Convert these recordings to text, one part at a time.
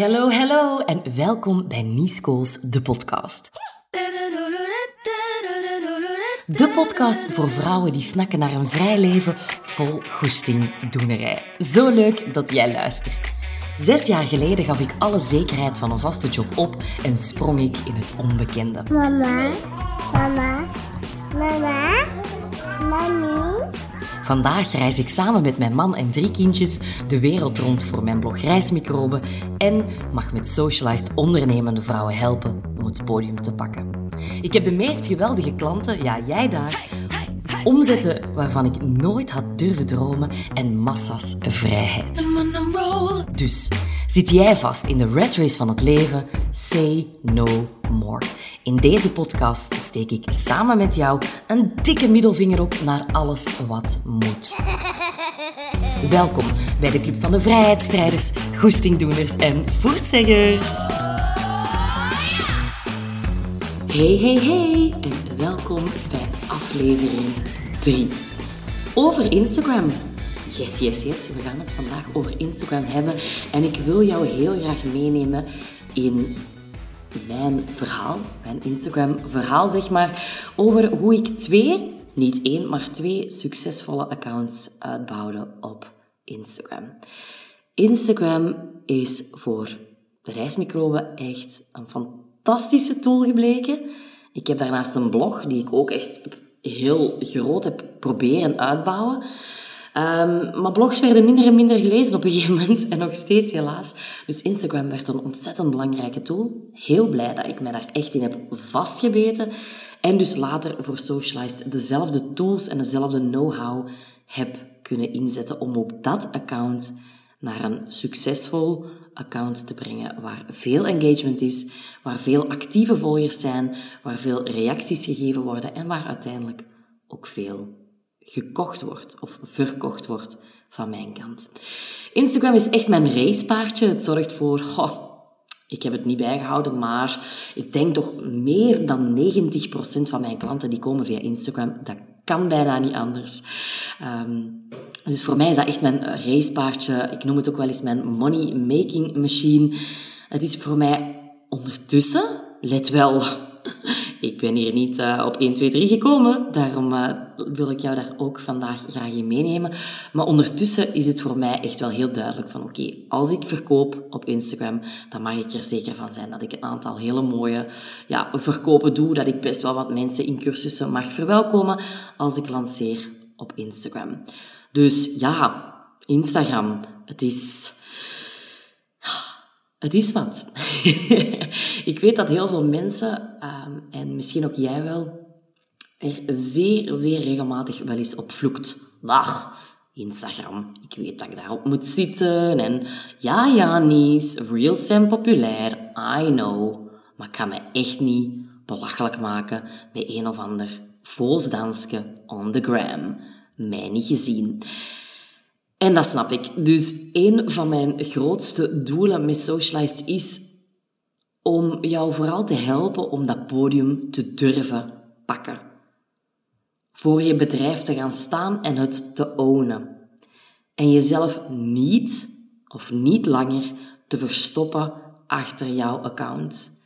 Hallo, hallo en welkom bij Niescools, de podcast. De podcast voor vrouwen die snakken naar een vrij leven vol goesting doenerij. Zo leuk dat jij luistert. Zes jaar geleden gaf ik alle zekerheid van een vaste job op en sprong ik in het onbekende. Mama, mama, mama. Vandaag reis ik samen met mijn man en drie kindjes de wereld rond voor mijn blog Reismicroben en mag met Socialized ondernemende vrouwen helpen om het podium te pakken. Ik heb de meest geweldige klanten, ja jij daar, omzetten waarvan ik nooit had durven dromen en massa's vrijheid. Dus zit jij vast in de red race van het leven? Say no more. In deze podcast steek ik samen met jou een dikke middelvinger op naar alles wat moet. Welkom bij de Club van de Vrijheidsstrijders, Goestingdoeners en Voertzeggers. Hey, hey, hey en welkom bij aflevering 3. Over Instagram. Yes, yes, yes. We gaan het vandaag over Instagram hebben. En ik wil jou heel graag meenemen in mijn verhaal, mijn Instagram-verhaal, zeg maar, over hoe ik twee, niet één, maar twee succesvolle accounts uitbouwde op Instagram. Instagram is voor de reismicroben echt een fantastische tool gebleken. Ik heb daarnaast een blog die ik ook echt heel groot heb proberen uitbouwen. Um, maar blogs werden minder en minder gelezen op een gegeven moment en nog steeds helaas. Dus Instagram werd een ontzettend belangrijke tool. Heel blij dat ik mij daar echt in heb vastgebeten. En dus later voor Socialized dezelfde tools en dezelfde know-how heb kunnen inzetten om ook dat account naar een succesvol account te brengen waar veel engagement is, waar veel actieve volgers zijn, waar veel reacties gegeven worden en waar uiteindelijk ook veel gekocht wordt of verkocht wordt van mijn kant. Instagram is echt mijn racepaardje. Het zorgt voor, ik heb het niet bijgehouden, maar ik denk toch meer dan 90% van mijn klanten die komen via Instagram. Dat kan bijna niet anders. Um, dus voor mij is dat echt mijn racepaardje. Ik noem het ook wel eens mijn money-making machine. Het is voor mij ondertussen, let wel, ik ben hier niet uh, op 1, 2, 3 gekomen. Daarom uh, wil ik jou daar ook vandaag graag in meenemen. Maar ondertussen is het voor mij echt wel heel duidelijk van oké, als ik verkoop op Instagram, dan mag ik er zeker van zijn dat ik een aantal hele mooie ja, verkopen doe. Dat ik best wel wat mensen in cursussen mag verwelkomen als ik lanceer op Instagram. Dus ja, Instagram, het is... Het is wat. ik weet dat heel veel mensen, um, en misschien ook jij wel, er zeer, zeer regelmatig wel eens op vloekt. Wacht, Instagram, ik weet dat ik daarop moet zitten. En ja, ja, Nies, real zijn populair, I know. Maar ik kan me echt niet belachelijk maken met een of ander volsdansje on the gram. Mij niet gezien. En dat snap ik. Dus een van mijn grootste doelen met Socialized is om jou vooral te helpen om dat podium te durven pakken. Voor je bedrijf te gaan staan en het te ownen. En jezelf niet of niet langer te verstoppen achter jouw account.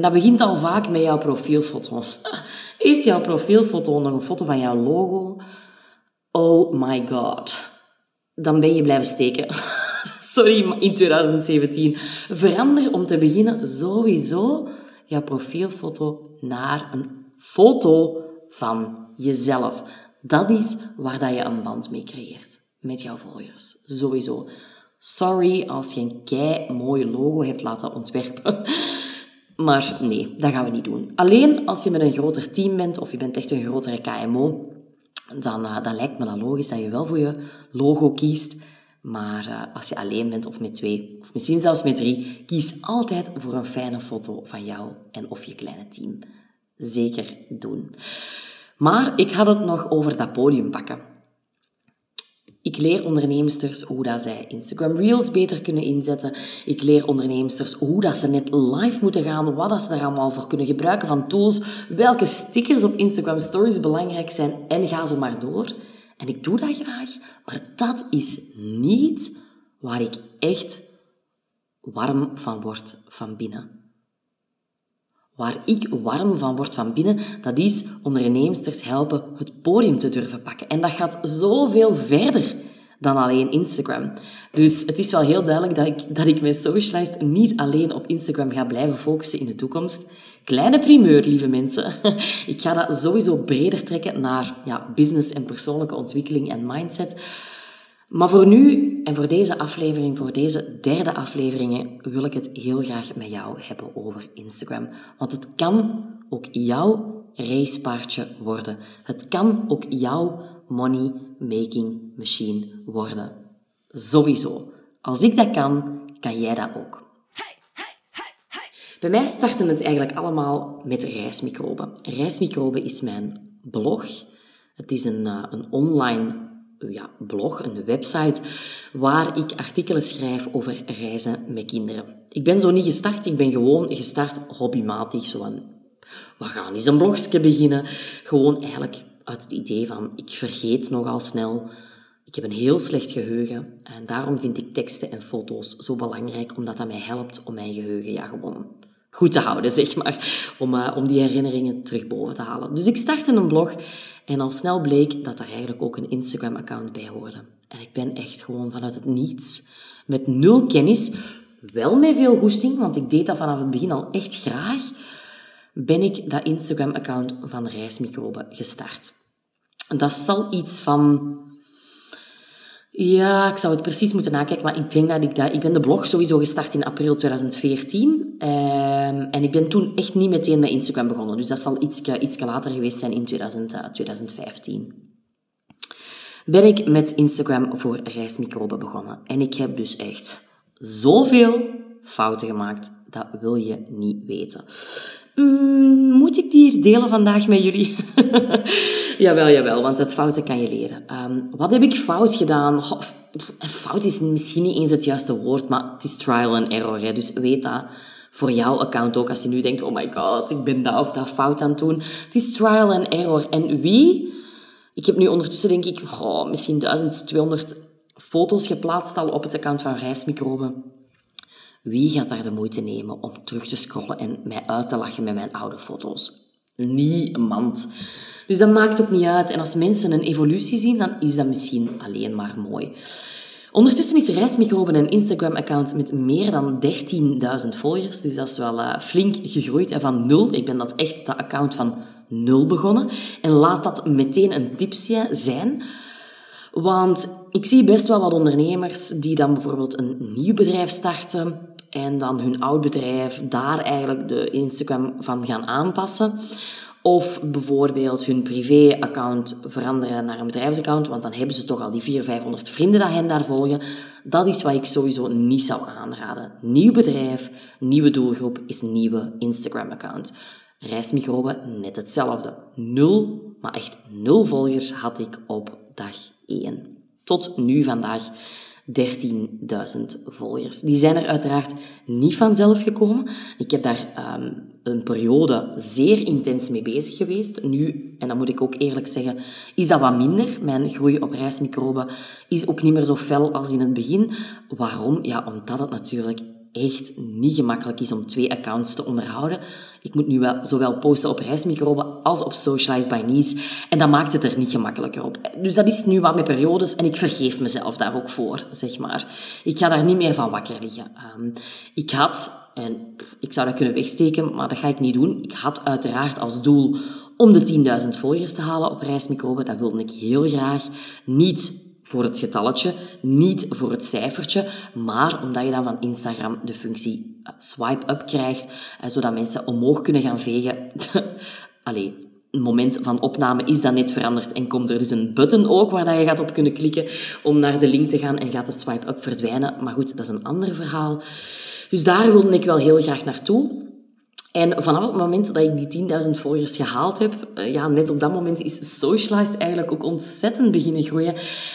En dat begint al vaak met jouw profielfoto. Is jouw profielfoto nog een foto van jouw logo? Oh my god. Dan ben je blijven steken. Sorry, in 2017. Verander om te beginnen sowieso jouw profielfoto naar een foto van jezelf. Dat is waar dat je een band mee creëert met jouw volgers. Sowieso. Sorry als je een kei mooi logo hebt laten ontwerpen. Maar nee, dat gaan we niet doen. Alleen als je met een groter team bent of je bent echt een grotere KMO, dan, uh, dan lijkt me dat logisch dat je wel voor je logo kiest. Maar uh, als je alleen bent of met twee, of misschien zelfs met drie, kies altijd voor een fijne foto van jou en of je kleine team. Zeker doen. Maar ik had het nog over dat podium pakken. Ik leer onderneemsters hoe dat zij Instagram Reels beter kunnen inzetten. Ik leer onderneemsters hoe dat ze net live moeten gaan, wat dat ze daar allemaal voor kunnen gebruiken van tools, welke stickers op Instagram Stories belangrijk zijn en ga zo maar door. En ik doe dat graag, maar dat is niet waar ik echt warm van word van binnen. Waar ik warm van word van binnen, dat is onderneemsters helpen het podium te durven pakken. En dat gaat zoveel verder dan alleen Instagram. Dus het is wel heel duidelijk dat ik, dat ik mijn Socialized niet alleen op Instagram ga blijven focussen in de toekomst. Kleine primeur, lieve mensen. Ik ga dat sowieso breder trekken naar ja, business en persoonlijke ontwikkeling en mindset. Maar voor nu en voor deze aflevering, voor deze derde aflevering, wil ik het heel graag met jou hebben over Instagram. Want het kan ook jouw racepaardje worden. Het kan ook jouw money-making machine worden. Sowieso. Als ik dat kan, kan jij dat ook. Bij mij startte het eigenlijk allemaal met reismicroben. Reismicroben is mijn blog. Het is een, uh, een online ja, blog, een website, waar ik artikelen schrijf over reizen met kinderen. Ik ben zo niet gestart, ik ben gewoon gestart hobbymatig, zo van, we gaan eens een blogje beginnen. Gewoon eigenlijk uit het idee van, ik vergeet nogal snel, ik heb een heel slecht geheugen en daarom vind ik teksten en foto's zo belangrijk, omdat dat mij helpt om mijn geheugen ja, gewoon goed te houden, zeg maar. Om, uh, om die herinneringen terug boven te halen. Dus ik startte een blog en al snel bleek dat er eigenlijk ook een Instagram-account bij hoorde. En ik ben echt gewoon vanuit het niets, met nul kennis, wel met veel goesting, want ik deed dat vanaf het begin al echt graag, ben ik dat Instagram-account van Reismicroben gestart. Dat zal iets van ja, ik zou het precies moeten nakijken, maar ik denk dat ik dat... Ik ben de blog sowieso gestart in april 2014. Um, ehm, en ik ben toen echt niet meteen met Instagram begonnen. Dus dat zal iets, later geweest zijn in 2000, 2015. Eh, ben ik met Instagram voor reismicroben begonnen. En ik heb dus echt zoveel fouten gemaakt. Dat wil je niet weten. Mm, moet ik die hier delen vandaag met jullie? jawel, jawel, want uit fouten kan je leren. Um, wat heb ik fout gedaan? fout is misschien niet eens het juiste woord, maar het is trial and error. Dus weet dat voor jouw account ook. Als je nu denkt, oh my god, ik ben dat of dat fout aan het doen. Het is trial and error. En wie? Ik heb nu ondertussen denk ik misschien 1200 foto's geplaatst al op het account van Reismicroben. Wie gaat daar de moeite nemen om terug te scrollen en mij uit te lachen met mijn oude foto's? Niemand. Dus dat maakt ook niet uit. En als mensen een evolutie zien, dan is dat misschien alleen maar mooi. Ondertussen is Reismicroben een Instagram-account met meer dan 13.000 volgers. Dus dat is wel uh, flink gegroeid. En van nul, ik ben dat echt dat account van nul begonnen. En laat dat meteen een tipje zijn. Want ik zie best wel wat ondernemers die dan bijvoorbeeld een nieuw bedrijf starten en dan hun oud bedrijf daar eigenlijk de Instagram van gaan aanpassen. Of bijvoorbeeld hun privé-account veranderen naar een bedrijfsaccount, want dan hebben ze toch al die 400, 500 vrienden dat hen daar volgen. Dat is wat ik sowieso niet zou aanraden. Nieuw bedrijf, nieuwe doelgroep is nieuwe Instagram-account. Reismicroben, net hetzelfde. Nul, maar echt nul volgers had ik op dag 1. Tot nu vandaag 13.000 volgers. Die zijn er uiteraard niet vanzelf gekomen. Ik heb daar um, een periode zeer intens mee bezig geweest. Nu, en dat moet ik ook eerlijk zeggen, is dat wat minder. Mijn groei op reismicroben is ook niet meer zo fel als in het begin. Waarom? Ja, omdat het natuurlijk echt niet gemakkelijk is om twee accounts te onderhouden. Ik moet nu wel zowel posten op reismicroben als op Socialized by Nice. En dat maakt het er niet gemakkelijker op. Dus dat is nu wat met periodes en ik vergeef mezelf daar ook voor, zeg maar. Ik ga daar niet meer van wakker liggen. Um, ik had, en ik zou dat kunnen wegsteken, maar dat ga ik niet doen. Ik had uiteraard als doel om de 10.000 volgers te halen op reismicroben. Dat wilde ik heel graag. Niet voor het getalletje, niet voor het cijfertje, maar omdat je dan van Instagram de functie eh, swipe up krijgt, eh, zodat mensen omhoog kunnen gaan vegen. Allee, een moment van opname is dat net veranderd en komt er dus een button ook waar je gaat op kunnen klikken om naar de link te gaan en gaat de swipe up verdwijnen. Maar goed, dat is een ander verhaal. Dus daar wilde ik wel heel graag naartoe. En vanaf het moment dat ik die 10.000 volgers gehaald heb, eh, ja, net op dat moment is Socialized eigenlijk ook ontzettend beginnen groeien.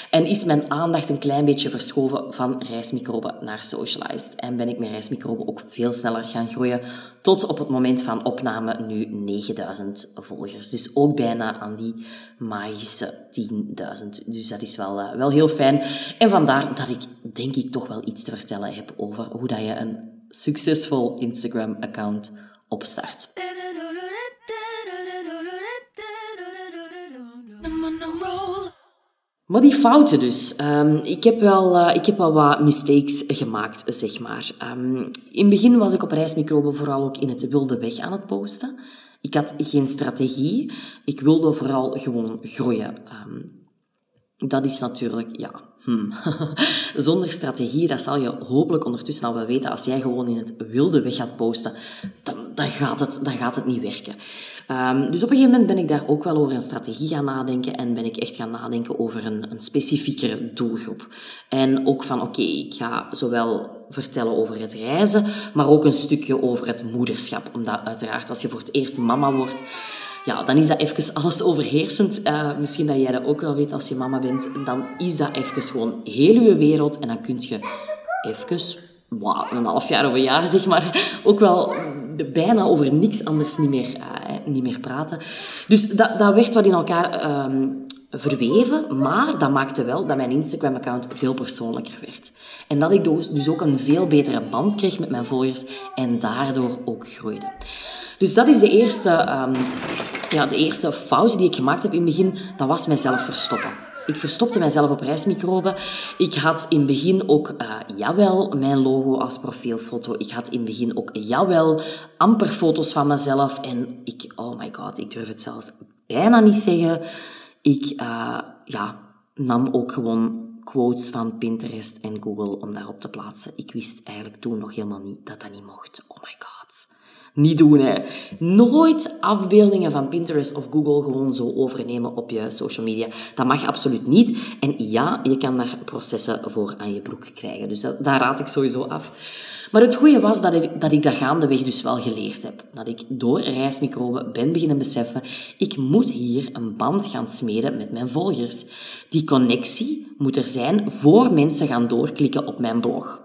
En is mijn aandacht een klein beetje verschoven van reismicroben naar Socialized. En ben ik met reismicroben ook veel sneller gaan groeien. Tot op het moment van opname nu 9.000 volgers. Dus ook bijna aan die magische 10.000. Dus dat is wel, uh, wel heel fijn. En vandaar dat ik denk ik toch wel iets te vertellen heb over hoe dat je een succesvol Instagram-account opstart. Maar die fouten dus. Um, ik, heb wel, uh, ik heb wel wat mistakes gemaakt, zeg maar. Um, in het begin was ik op reismicroben vooral ook in het wilde weg aan het posten. Ik had geen strategie. Ik wilde vooral gewoon groeien. Um, dat is natuurlijk, ja, hmm. zonder strategie, dat zal je hopelijk ondertussen al wel weten. Als jij gewoon in het wilde weg gaat posten, dan, dan, gaat, het, dan gaat het niet werken. Um, dus op een gegeven moment ben ik daar ook wel over een strategie gaan nadenken en ben ik echt gaan nadenken over een, een specifiekere doelgroep. En ook van, oké, ik ga zowel vertellen over het reizen, maar ook een stukje over het moederschap. Omdat uiteraard als je voor het eerst mama wordt, ja, dan is dat even alles overheersend. Uh, misschien dat jij dat ook wel weet als je mama bent. Dan is dat even gewoon heel je wereld. En dan kun je even, een half jaar of een jaar zeg maar, ook wel bijna over niks anders niet meer, uh, niet meer praten. Dus dat, dat werd wat in elkaar um, verweven. Maar dat maakte wel dat mijn Instagram-account veel persoonlijker werd. En dat ik dus, dus ook een veel betere band kreeg met mijn volgers en daardoor ook groeide. Dus dat is de eerste, um, ja, de eerste fout die ik gemaakt heb in het begin. Dat was mezelf verstoppen. Ik verstopte mijzelf op reismicroben. Ik had in het begin ook, uh, jawel, mijn logo als profielfoto. Ik had in het begin ook, jawel, amper foto's van mezelf. En ik, oh my god, ik durf het zelfs bijna niet zeggen. Ik uh, ja, nam ook gewoon quotes van Pinterest en Google om daarop te plaatsen. Ik wist eigenlijk toen nog helemaal niet dat dat niet mocht. Oh my god. Niet doen, hè. Nooit afbeeldingen van Pinterest of Google gewoon zo overnemen op je social media. Dat mag absoluut niet. En ja, je kan daar processen voor aan je broek krijgen. Dus dat, daar raad ik sowieso af. Maar het goede was dat ik, dat ik dat gaandeweg dus wel geleerd heb. Dat ik door reismicroben ben beginnen beseffen, ik moet hier een band gaan smeden met mijn volgers. Die connectie moet er zijn voor mensen gaan doorklikken op mijn blog.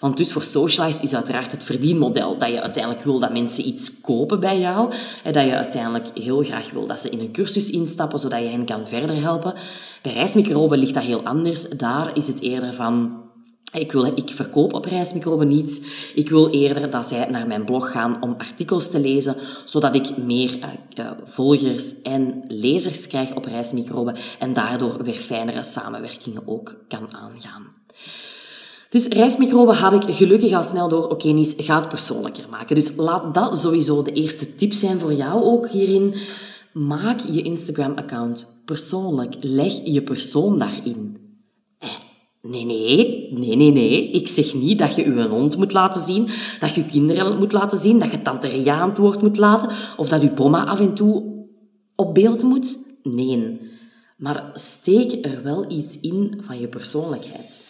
Want dus voor Socialized is uiteraard het verdienmodel dat je uiteindelijk wil dat mensen iets kopen bij jou. En dat je uiteindelijk heel graag wil dat ze in een cursus instappen, zodat je hen kan verder helpen. Bij reismicroben ligt dat heel anders. Daar is het eerder van... Ik, wil, ik verkoop op reismicroben niets. Ik wil eerder dat zij naar mijn blog gaan om artikels te lezen, zodat ik meer uh, uh, volgers en lezers krijg op reismicroben en daardoor weer fijnere samenwerkingen ook kan aangaan. Dus reismicroben had ik gelukkig al snel door, oké okay, Nies, ga het persoonlijker maken. Dus laat dat sowieso de eerste tip zijn voor jou ook hierin. Maak je Instagram-account persoonlijk. Leg je persoon daarin. Eh, nee, nee, nee, nee, nee. Ik zeg niet dat je je hond moet laten zien, dat je je kinderen moet laten zien, dat je tante Ria aan het woord moet laten, of dat je bomma af en toe op beeld moet. Nee. Maar steek er wel iets in van je persoonlijkheid.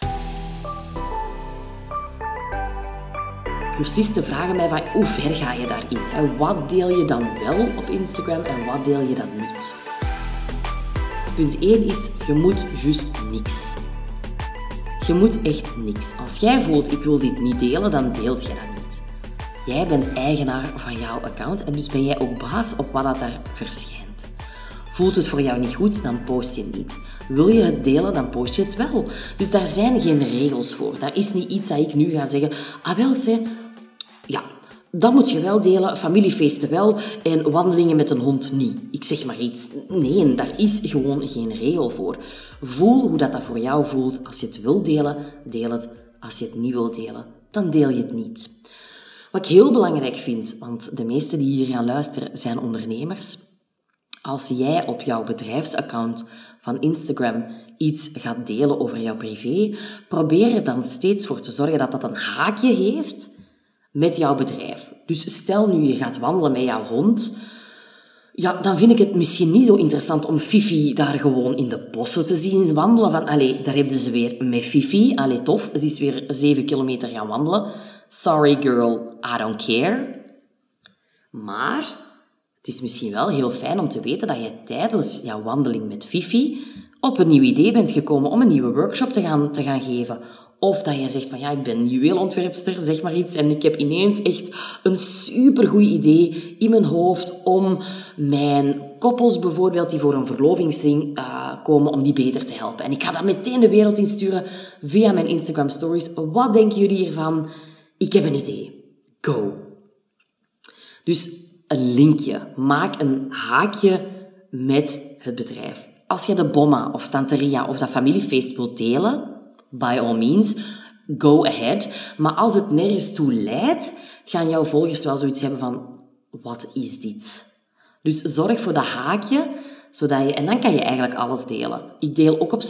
Cursisten vragen mij van hoe ver ga je daarin? En wat deel je dan wel op Instagram en wat deel je dan niet? Punt 1 is, je moet juist niks. Je moet echt niks. Als jij voelt, ik wil dit niet delen, dan deelt je dat niet. Jij bent eigenaar van jouw account en dus ben jij ook baas op wat dat daar verschijnt. Voelt het voor jou niet goed, dan post je niet. Wil je het delen, dan post je het wel. Dus daar zijn geen regels voor. Daar is niet iets dat ik nu ga zeggen. Ah wel, ja, dat moet je wel delen, familiefeesten wel en wandelingen met een hond niet. Ik zeg maar iets. Nee, daar is gewoon geen regel voor. Voel hoe dat, dat voor jou voelt. Als je het wil delen, deel het. Als je het niet wil delen, dan deel je het niet. Wat ik heel belangrijk vind, want de meesten die hier gaan luisteren zijn ondernemers. Als jij op jouw bedrijfsaccount van Instagram iets gaat delen over jouw privé, probeer er dan steeds voor te zorgen dat dat een haakje heeft met jouw bedrijf. Dus stel nu je gaat wandelen met jouw hond, ja, dan vind ik het misschien niet zo interessant om Fifi daar gewoon in de bossen te zien wandelen. Van, allee, daar hebben ze weer met Fifi. Allee, tof, ze is weer zeven kilometer gaan wandelen. Sorry girl, I don't care. Maar het is misschien wel heel fijn om te weten dat je tijdens jouw wandeling met Fifi op een nieuw idee bent gekomen om een nieuwe workshop te gaan, te gaan geven. Of dat je zegt van ja, ik ben juweelontwerpster, zeg maar iets. En ik heb ineens echt een supergoed idee in mijn hoofd om mijn koppels bijvoorbeeld die voor een verlovingsring uh, komen, om die beter te helpen. En ik ga dat meteen de wereld insturen via mijn Instagram stories. Wat denken jullie hiervan? Ik heb een idee. Go! Dus een linkje. Maak een haakje met het bedrijf. Als je de bomma of tanteria of dat familiefeest wilt delen, by all means, go ahead. Maar als het nergens toe leidt, gaan jouw volgers wel zoiets hebben van, wat is dit? Dus zorg voor dat haakje, zodat je, en dan kan je eigenlijk alles delen. Ik deel ook op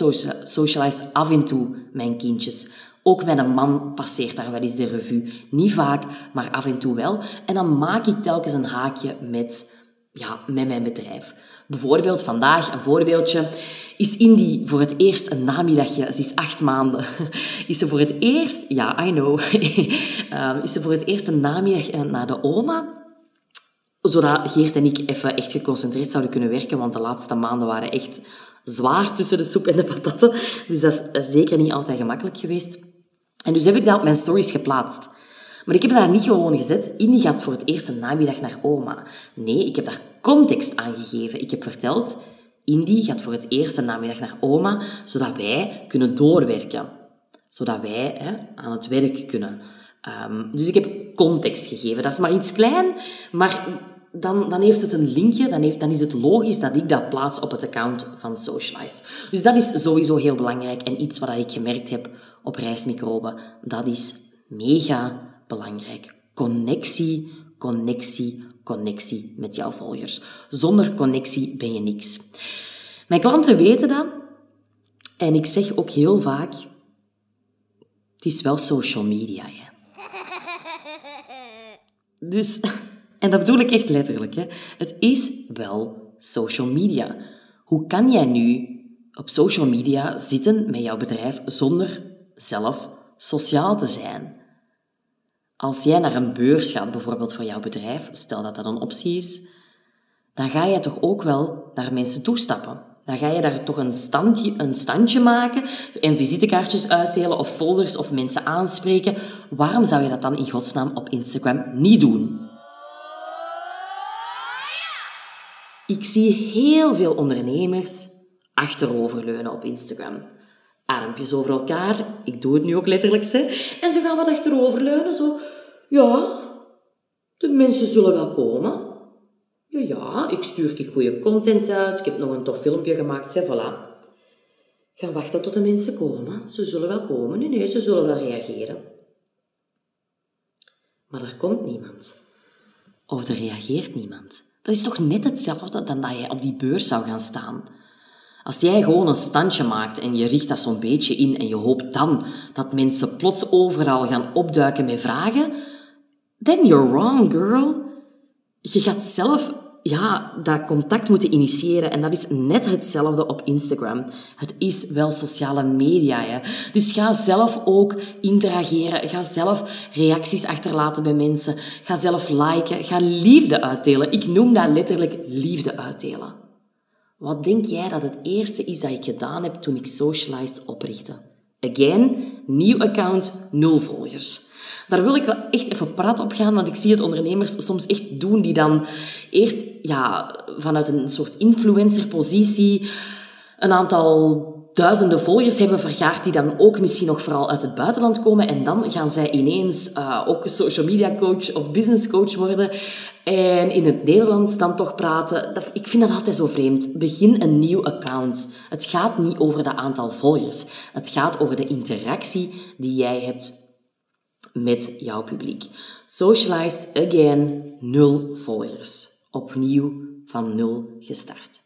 Socialized af en toe mijn kindjes. Ook mijn man passeert daar wel eens de revue. Niet vaak, maar af en toe wel. En dan maak ik telkens een haakje met, ja, met mijn bedrijf. Bijvoorbeeld vandaag, een voorbeeldje, is Indy voor het eerst een namiddagje, ze is acht maanden, is ze voor het eerst, ja, I know, ehm, is ze voor het eerst een namiddag eh, naar de oma, zodat Geert en ik even echt geconcentreerd zouden kunnen werken, want de laatste maanden waren echt zwaar tussen de soep en de patatten. Dus dat is eh, zeker niet altijd gemakkelijk geweest. En dus heb ik dat op mijn stories geplaatst. Maar ik heb daar niet gewoon gezet, Indy gaat voor het eerst een namiddag naar oma. Nee, ik heb daar context aan gegeven. Ik heb verteld, Indy gaat voor het eerst een namiddag naar oma, zodat wij kunnen doorwerken. Zodat wij hè, aan het werk kunnen. Um, dus ik heb context gegeven. Dat is maar iets klein, maar dan, dan heeft het een linkje. Dan, heeft, dan is het logisch dat ik dat plaats op het account van Socialized. Dus dat is sowieso heel belangrijk. En iets wat ik gemerkt heb op reismicroben, dat is mega belangrijk. Connectie, connectie, connectie met jouw volgers. Zonder connectie ben je niks. Mijn klanten weten dat. En ik zeg ook heel vaak, het is wel social media. Hè. Dus, en dat bedoel ik echt letterlijk. Hè. Het is wel social media. Hoe kan jij nu op social media zitten met jouw bedrijf zonder zelf sociaal te zijn? Als jij naar een beurs gaat, bijvoorbeeld voor jouw bedrijf, stel dat dat een optie is, dan ga je toch ook wel naar mensen toestappen. Dan ga je daar toch een, standje, een standje maken en visitekaartjes uitdelen of folders of mensen aanspreken. Waarom zou je dat dan in godsnaam op Instagram niet doen? Ik zie heel veel ondernemers achteroverleunen op Instagram. Armpjes over elkaar, ik doe het nu ook letterlijk, hè. en ze gaan wat achteroverleunen, zo ja, de mensen zullen wel komen. Ja, ja, ik stuur goede content uit. Ik heb nog een tof filmpje gemaakt. Zeg, voilà. Ga wachten tot de mensen komen. Ze zullen wel komen. Nee, nee, ze zullen wel reageren. Maar er komt niemand. Of er reageert niemand. Dat is toch net hetzelfde dan dat jij op die beurs zou gaan staan. Als jij gewoon een standje maakt en je richt dat zo'n beetje in en je hoopt dan dat mensen plots overal gaan opduiken met vragen, then you're wrong, girl. Je gaat zelf ja, dat contact moeten initiëren. En dat is net hetzelfde op Instagram. Het is wel sociale media. Hè? Dus ga zelf ook interageren. Ga zelf reacties achterlaten bij mensen. Ga zelf liken. Ga liefde uitdelen. Ik noem dat letterlijk liefde uitdelen. Wat denk jij dat het eerste is dat ik gedaan heb toen ik Socialized oprichtte? Again, nieuw account, nul volgers. Daar wil ik wel echt even praat op gaan, want ik zie het ondernemers soms echt doen die dan eerst ja, vanuit een soort influencerpositie een aantal duizenden volgers hebben vergaard die dan ook misschien nog vooral uit het buitenland komen. En dan gaan zij ineens uh, ook social media coach of business coach worden. En in het Nederlands dan toch praten. Dat, ik vind dat altijd zo vreemd. Begin een nieuw account. Het gaat niet over dat aantal volgers. Het gaat over de interactie die jij hebt met jouw publiek. Socialized, again, nul volgers. Opnieuw van nul gestart.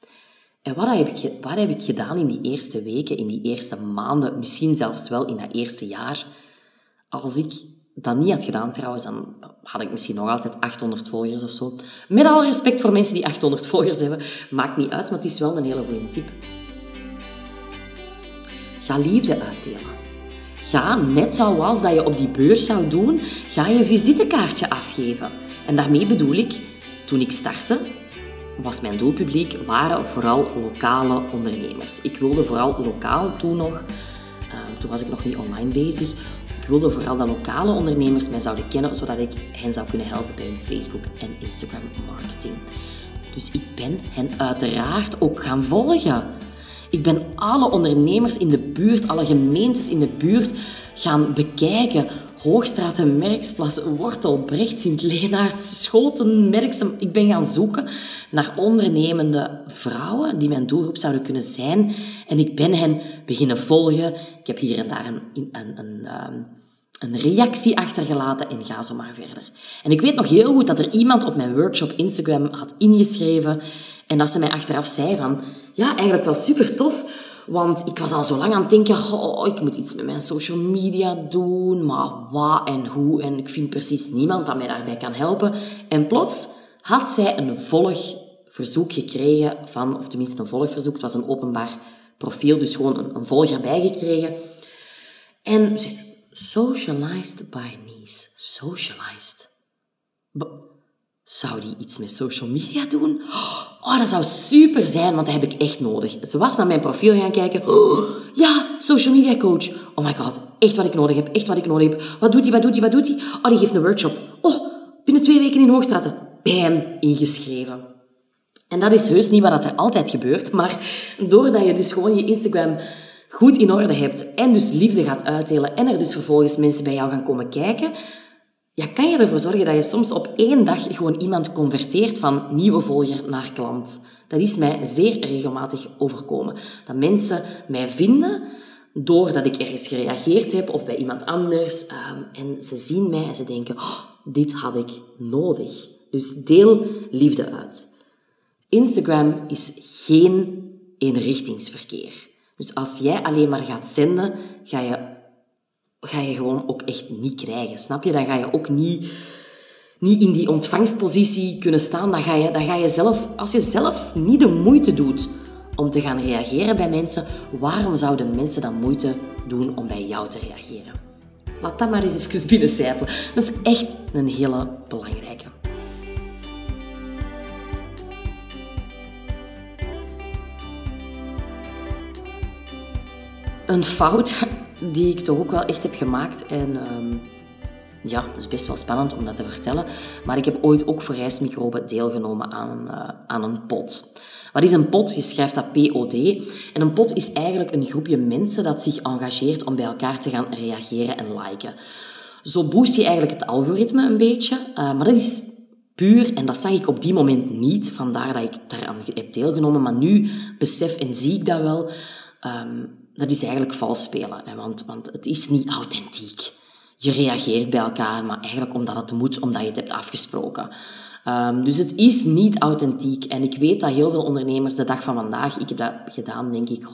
En wat heb, ik, wat heb ik gedaan in die eerste weken, in die eerste maanden, misschien zelfs wel in dat eerste jaar? Als ik dat niet had gedaan trouwens, dan had ik misschien nog altijd 800 volgers of zo. Met alle respect voor mensen die 800 volgers hebben, maakt niet uit, maar het is wel een hele goede tip. Ga liefde uitdelen. Ga, net zoals dat je op die beurs zou doen, ga je visitekaartje afgeven. En daarmee bedoel ik, Toen ik startte, was mijn doelpubliek waren vooral lokale ondernemers. Ik wilde vooral lokaal toen nog, uh, toen was ik nog niet online bezig, ik wilde vooral dat lokale ondernemers mij zouden kennen, zodat ik hen zou kunnen helpen bij hun Facebook en Instagram marketing. Dus ik ben hen uiteraard ook gaan volgen. Ik ben alle ondernemers in de buurt, alle gemeentes in de buurt gaan bekijken. Hoogstraten, Merksplas, Wortel, Brecht, Sint-Lenaars, Schoten, Merksem. Ik ben gaan zoeken naar ondernemende vrouwen die mijn doelgroep zouden kunnen zijn. En ik ben hen beginnen volgen. Ik heb hier en daar een, een, een, een ehm, een reactie achtergelaten en ga zo maar verder. En ik weet nog heel goed dat er iemand op mijn workshop Instagram had ingeschreven en dat ze mij achteraf zei van, ja, eigenlijk wel super tof, want ik was al zo lang aan het denken, oh, ik moet iets met mijn social media doen, maar wat en hoe, en ik vind precies niemand dat mij daarbij kan helpen. En plots had zij een volgverzoek gekregen van, of tenminste een volgverzoek, het was een openbaar profiel, dus gewoon een, volger bijgekregen. En ze Socialized by niece. Socialized. Zou die iets met social media doen? Oh, dat zou super zijn, want dat heb ik echt nodig. Ze was naar mijn profiel gaan kijken. Oh, ja, social media coach. Oh my god, echt wat ik nodig heb, echt wat ik nodig heb. Wat doet hij, wat doet hij, wat doet hij? Oh, die geeft een workshop. Oh, binnen twee weken in Hoogstraten. Bam, ingeschreven. En dat is heus niet wat er altijd gebeurt, maar doordat je dus gewoon je Instagram goed in orde hebt en dus liefde gaat uitdelen en er dus vervolgens mensen bij jou gaan komen kijken, ja, kan je ervoor zorgen dat je soms op één dag gewoon iemand converteert van nieuwe volger naar klant. Dat is mij zeer regelmatig overkomen. Dat mensen mij vinden doordat ik ergens gereageerd heb of bij iemand anders. Ehm, en ze zien mij en ze denken, oh, dit had ik nodig. Dus deel liefde uit. Instagram is geen eenrichtingsverkeer. Dus als jij alleen maar gaat zenden, ga je, ga je gewoon ook echt niet krijgen. Snap je? Dan ga je ook niet, niet in die ontvangstpositie kunnen staan. Dan ga, je, dan ga je zelf, als je zelf niet de moeite doet om te gaan reageren bij mensen, waarom zouden mensen dan moeite doen om bij jou te reageren? Laat dat maar eens even binnencijpelen. Dat is echt een hele belangrijke. een fout die ik toch ook wel echt heb gemaakt. En um, ja, het is best wel spannend om dat te vertellen. Maar ik heb ooit ook voor rijstmicroben deelgenomen aan een, uh, aan een pot. Wat is een pot? Je schrijft dat POD. En een pot is eigenlijk een groepje mensen dat zich engageert om bij elkaar te gaan reageren en liken. Zo boost je eigenlijk het algoritme een beetje. Uh, maar dat is puur, en dat zag ik op die moment niet, vandaar dat ik daaraan heb deelgenomen. Maar nu besef en zie ik dat wel. Um, dat is eigenlijk vals spelen. Hè, want, want het is niet authentiek. Je reageert bij elkaar, maar eigenlijk omdat het moet, omdat je het hebt afgesproken. Um, dus het is niet authentiek. En ik weet dat heel veel ondernemers de dag van vandaag, ik heb dat gedaan, denk ik,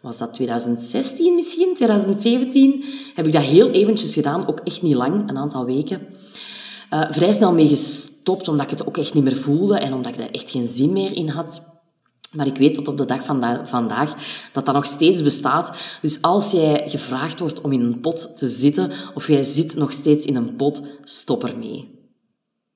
was dat 2016 misschien, 2017, heb ik dat heel eventjes gedaan, ook echt niet lang, een aantal weken. Uh, vrij snel mee gestopt, omdat ik het ook echt niet meer voelde en omdat ik daar echt geen zin meer in had. Maar ik weet tot op de dag van vandaag dat dat nog steeds bestaat. Dus als jij gevraagd wordt om in een pot te zitten, of jij zit nog steeds in een pot, stop ermee.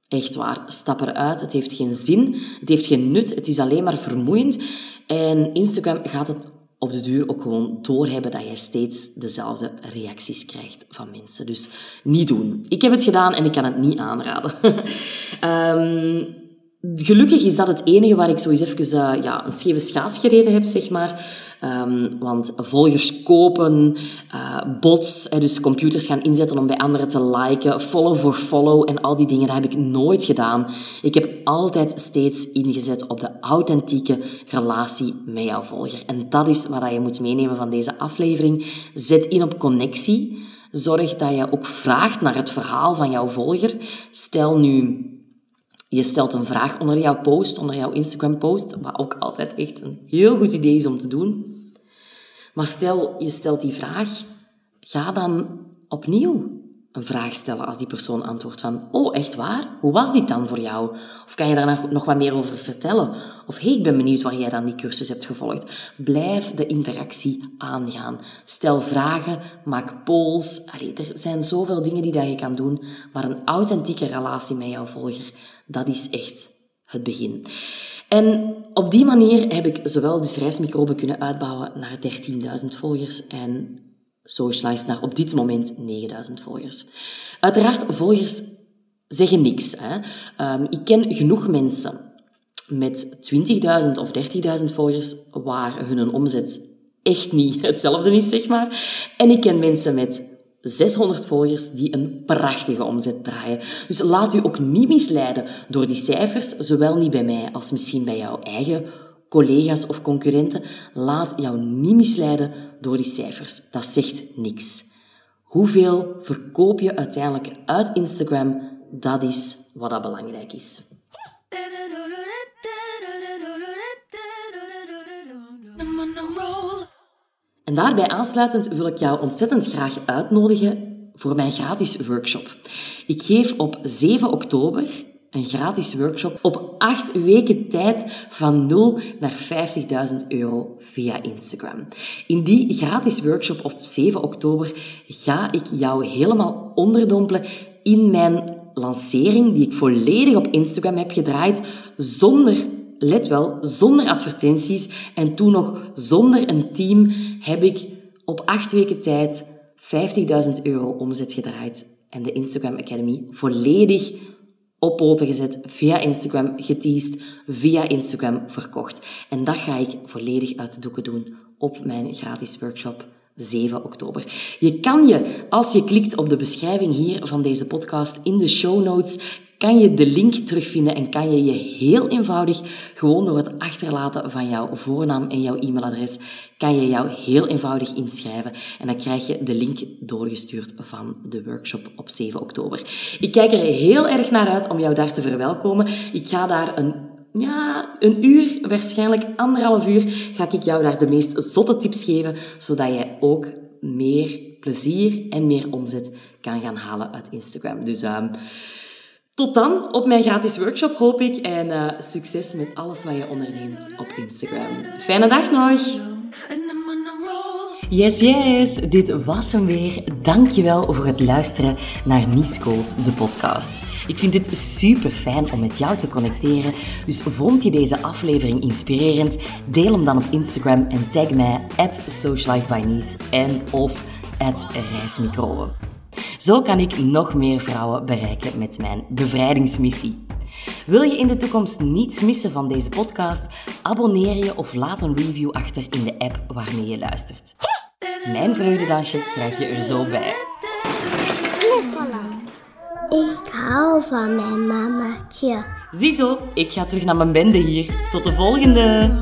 Echt waar, stap eruit. Het heeft geen zin, het heeft geen nut, het is alleen maar vermoeiend. En Instagram gaat het op de duur ook gewoon doorhebben dat jij steeds dezelfde reacties krijgt van mensen. Dus niet doen. Ik heb het gedaan en ik kan het niet aanraden. um, Gelukkig is dat het enige waar ik zo eens even uh, ja, een scheve schaats gereden heb, zeg maar. Um, want volgers kopen, uh, bots, dus computers gaan inzetten om bij anderen te liken, follow for follow en al die dingen, dat heb ik nooit gedaan. Ik heb altijd steeds ingezet op de authentieke relatie met jouw volger. En dat is wat je moet meenemen van deze aflevering. Zet in op connectie. Zorg dat je ook vraagt naar het verhaal van jouw volger. Stel nu je stelt een vraag onder jouw post, onder jouw Instagram post, wat ook altijd echt een heel goed idee is om te doen. Maar stel, je stelt die vraag, ga dan opnieuw. Een vraag stellen als die persoon antwoordt van, oh, echt waar? Hoe was dit dan voor jou? Of kan je daar nog wat meer over vertellen? Of hey, ik ben benieuwd waar jij dan die cursus hebt gevolgd. Blijf de interactie aangaan. Stel vragen, maak polls. Allee, er zijn zoveel dingen die dat je kan doen, maar een authentieke relatie met jouw volger, dat is echt het begin. En op die manier heb ik zowel dus reismicroben kunnen uitbouwen naar 13.000 volgers en Socialized naar op dit moment 9000 volgers. Uiteraard, volgers zeggen niks. Hè. Um, ik ken genoeg mensen met 20.000 of 30.000 volgers waar hun omzet echt niet hetzelfde is, zeg maar. En ik ken mensen met 600 volgers die een prachtige omzet draaien. Dus laat u ook niet misleiden door die cijfers, zowel niet bij mij als misschien bij jouw eigen collega's of concurrenten. Laat jou niet misleiden door die cijfers. Dat zegt niks. Hoeveel verkoop je uiteindelijk uit Instagram? Dat is wat dat belangrijk is. En daarbij aansluitend wil ik jou ontzettend graag uitnodigen voor mijn gratis workshop. Ik geef op 7 oktober een gratis workshop op acht weken tijd van 0 naar 50.000 euro via Instagram. In die gratis workshop op 7 oktober ga ik jou helemaal onderdompelen in mijn lancering die ik volledig op Instagram heb gedraaid zonder let wel, zonder advertenties en toen nog zonder een team heb ik op acht weken tijd 50.000 euro omzet gedraaid en de Instagram Academy volledig op poten gezet, via Instagram geteased, via Instagram verkocht. En dat ga ik volledig uit de doeken doen op mijn gratis workshop 7 oktober. Je kan je, als je klikt op de beschrijving hier van deze podcast in de show notes, kan je de link terugvinden en kan je je heel eenvoudig, gewoon door het achterlaten van jouw voornaam en jouw e-mailadres, kan je jou heel eenvoudig inschrijven. En dan krijg je de link doorgestuurd van de workshop op 7 oktober. Ik kijk er heel erg naar uit om jou daar te verwelkomen. Ik ga daar een ja, een uur, waarschijnlijk anderhalf uur, ga ik jou daar de meest zotte tips geven, zodat jij ook meer plezier en meer omzet kan gaan halen uit Instagram. Dus uh, tot dan op mijn gratis workshop, hoop ik. En uh, succes met alles wat je onderneemt op Instagram. Fijne dag nog! Yes, yes, dit was hem weer. Dankjewel voor het luisteren naar Nice Goals, de podcast. Ik vind dit super fijn om met jou te connecteren. Dus vond je deze aflevering inspirerend? Deel hem dan op Instagram en tag mij at socializedbynice en of at. Zo kan ik nog meer vrouwen bereiken met mijn bevrijdingsmissie. Wil je in de toekomst niets missen van deze podcast? Abonneer je of laat een review achter in de app waarmee je luistert. Mijn vreugdedansje krijg je er zo bij. Ik hou van mijn mamaatje. Ziezo, ik ga terug naar mijn bende hier. Tot de volgende!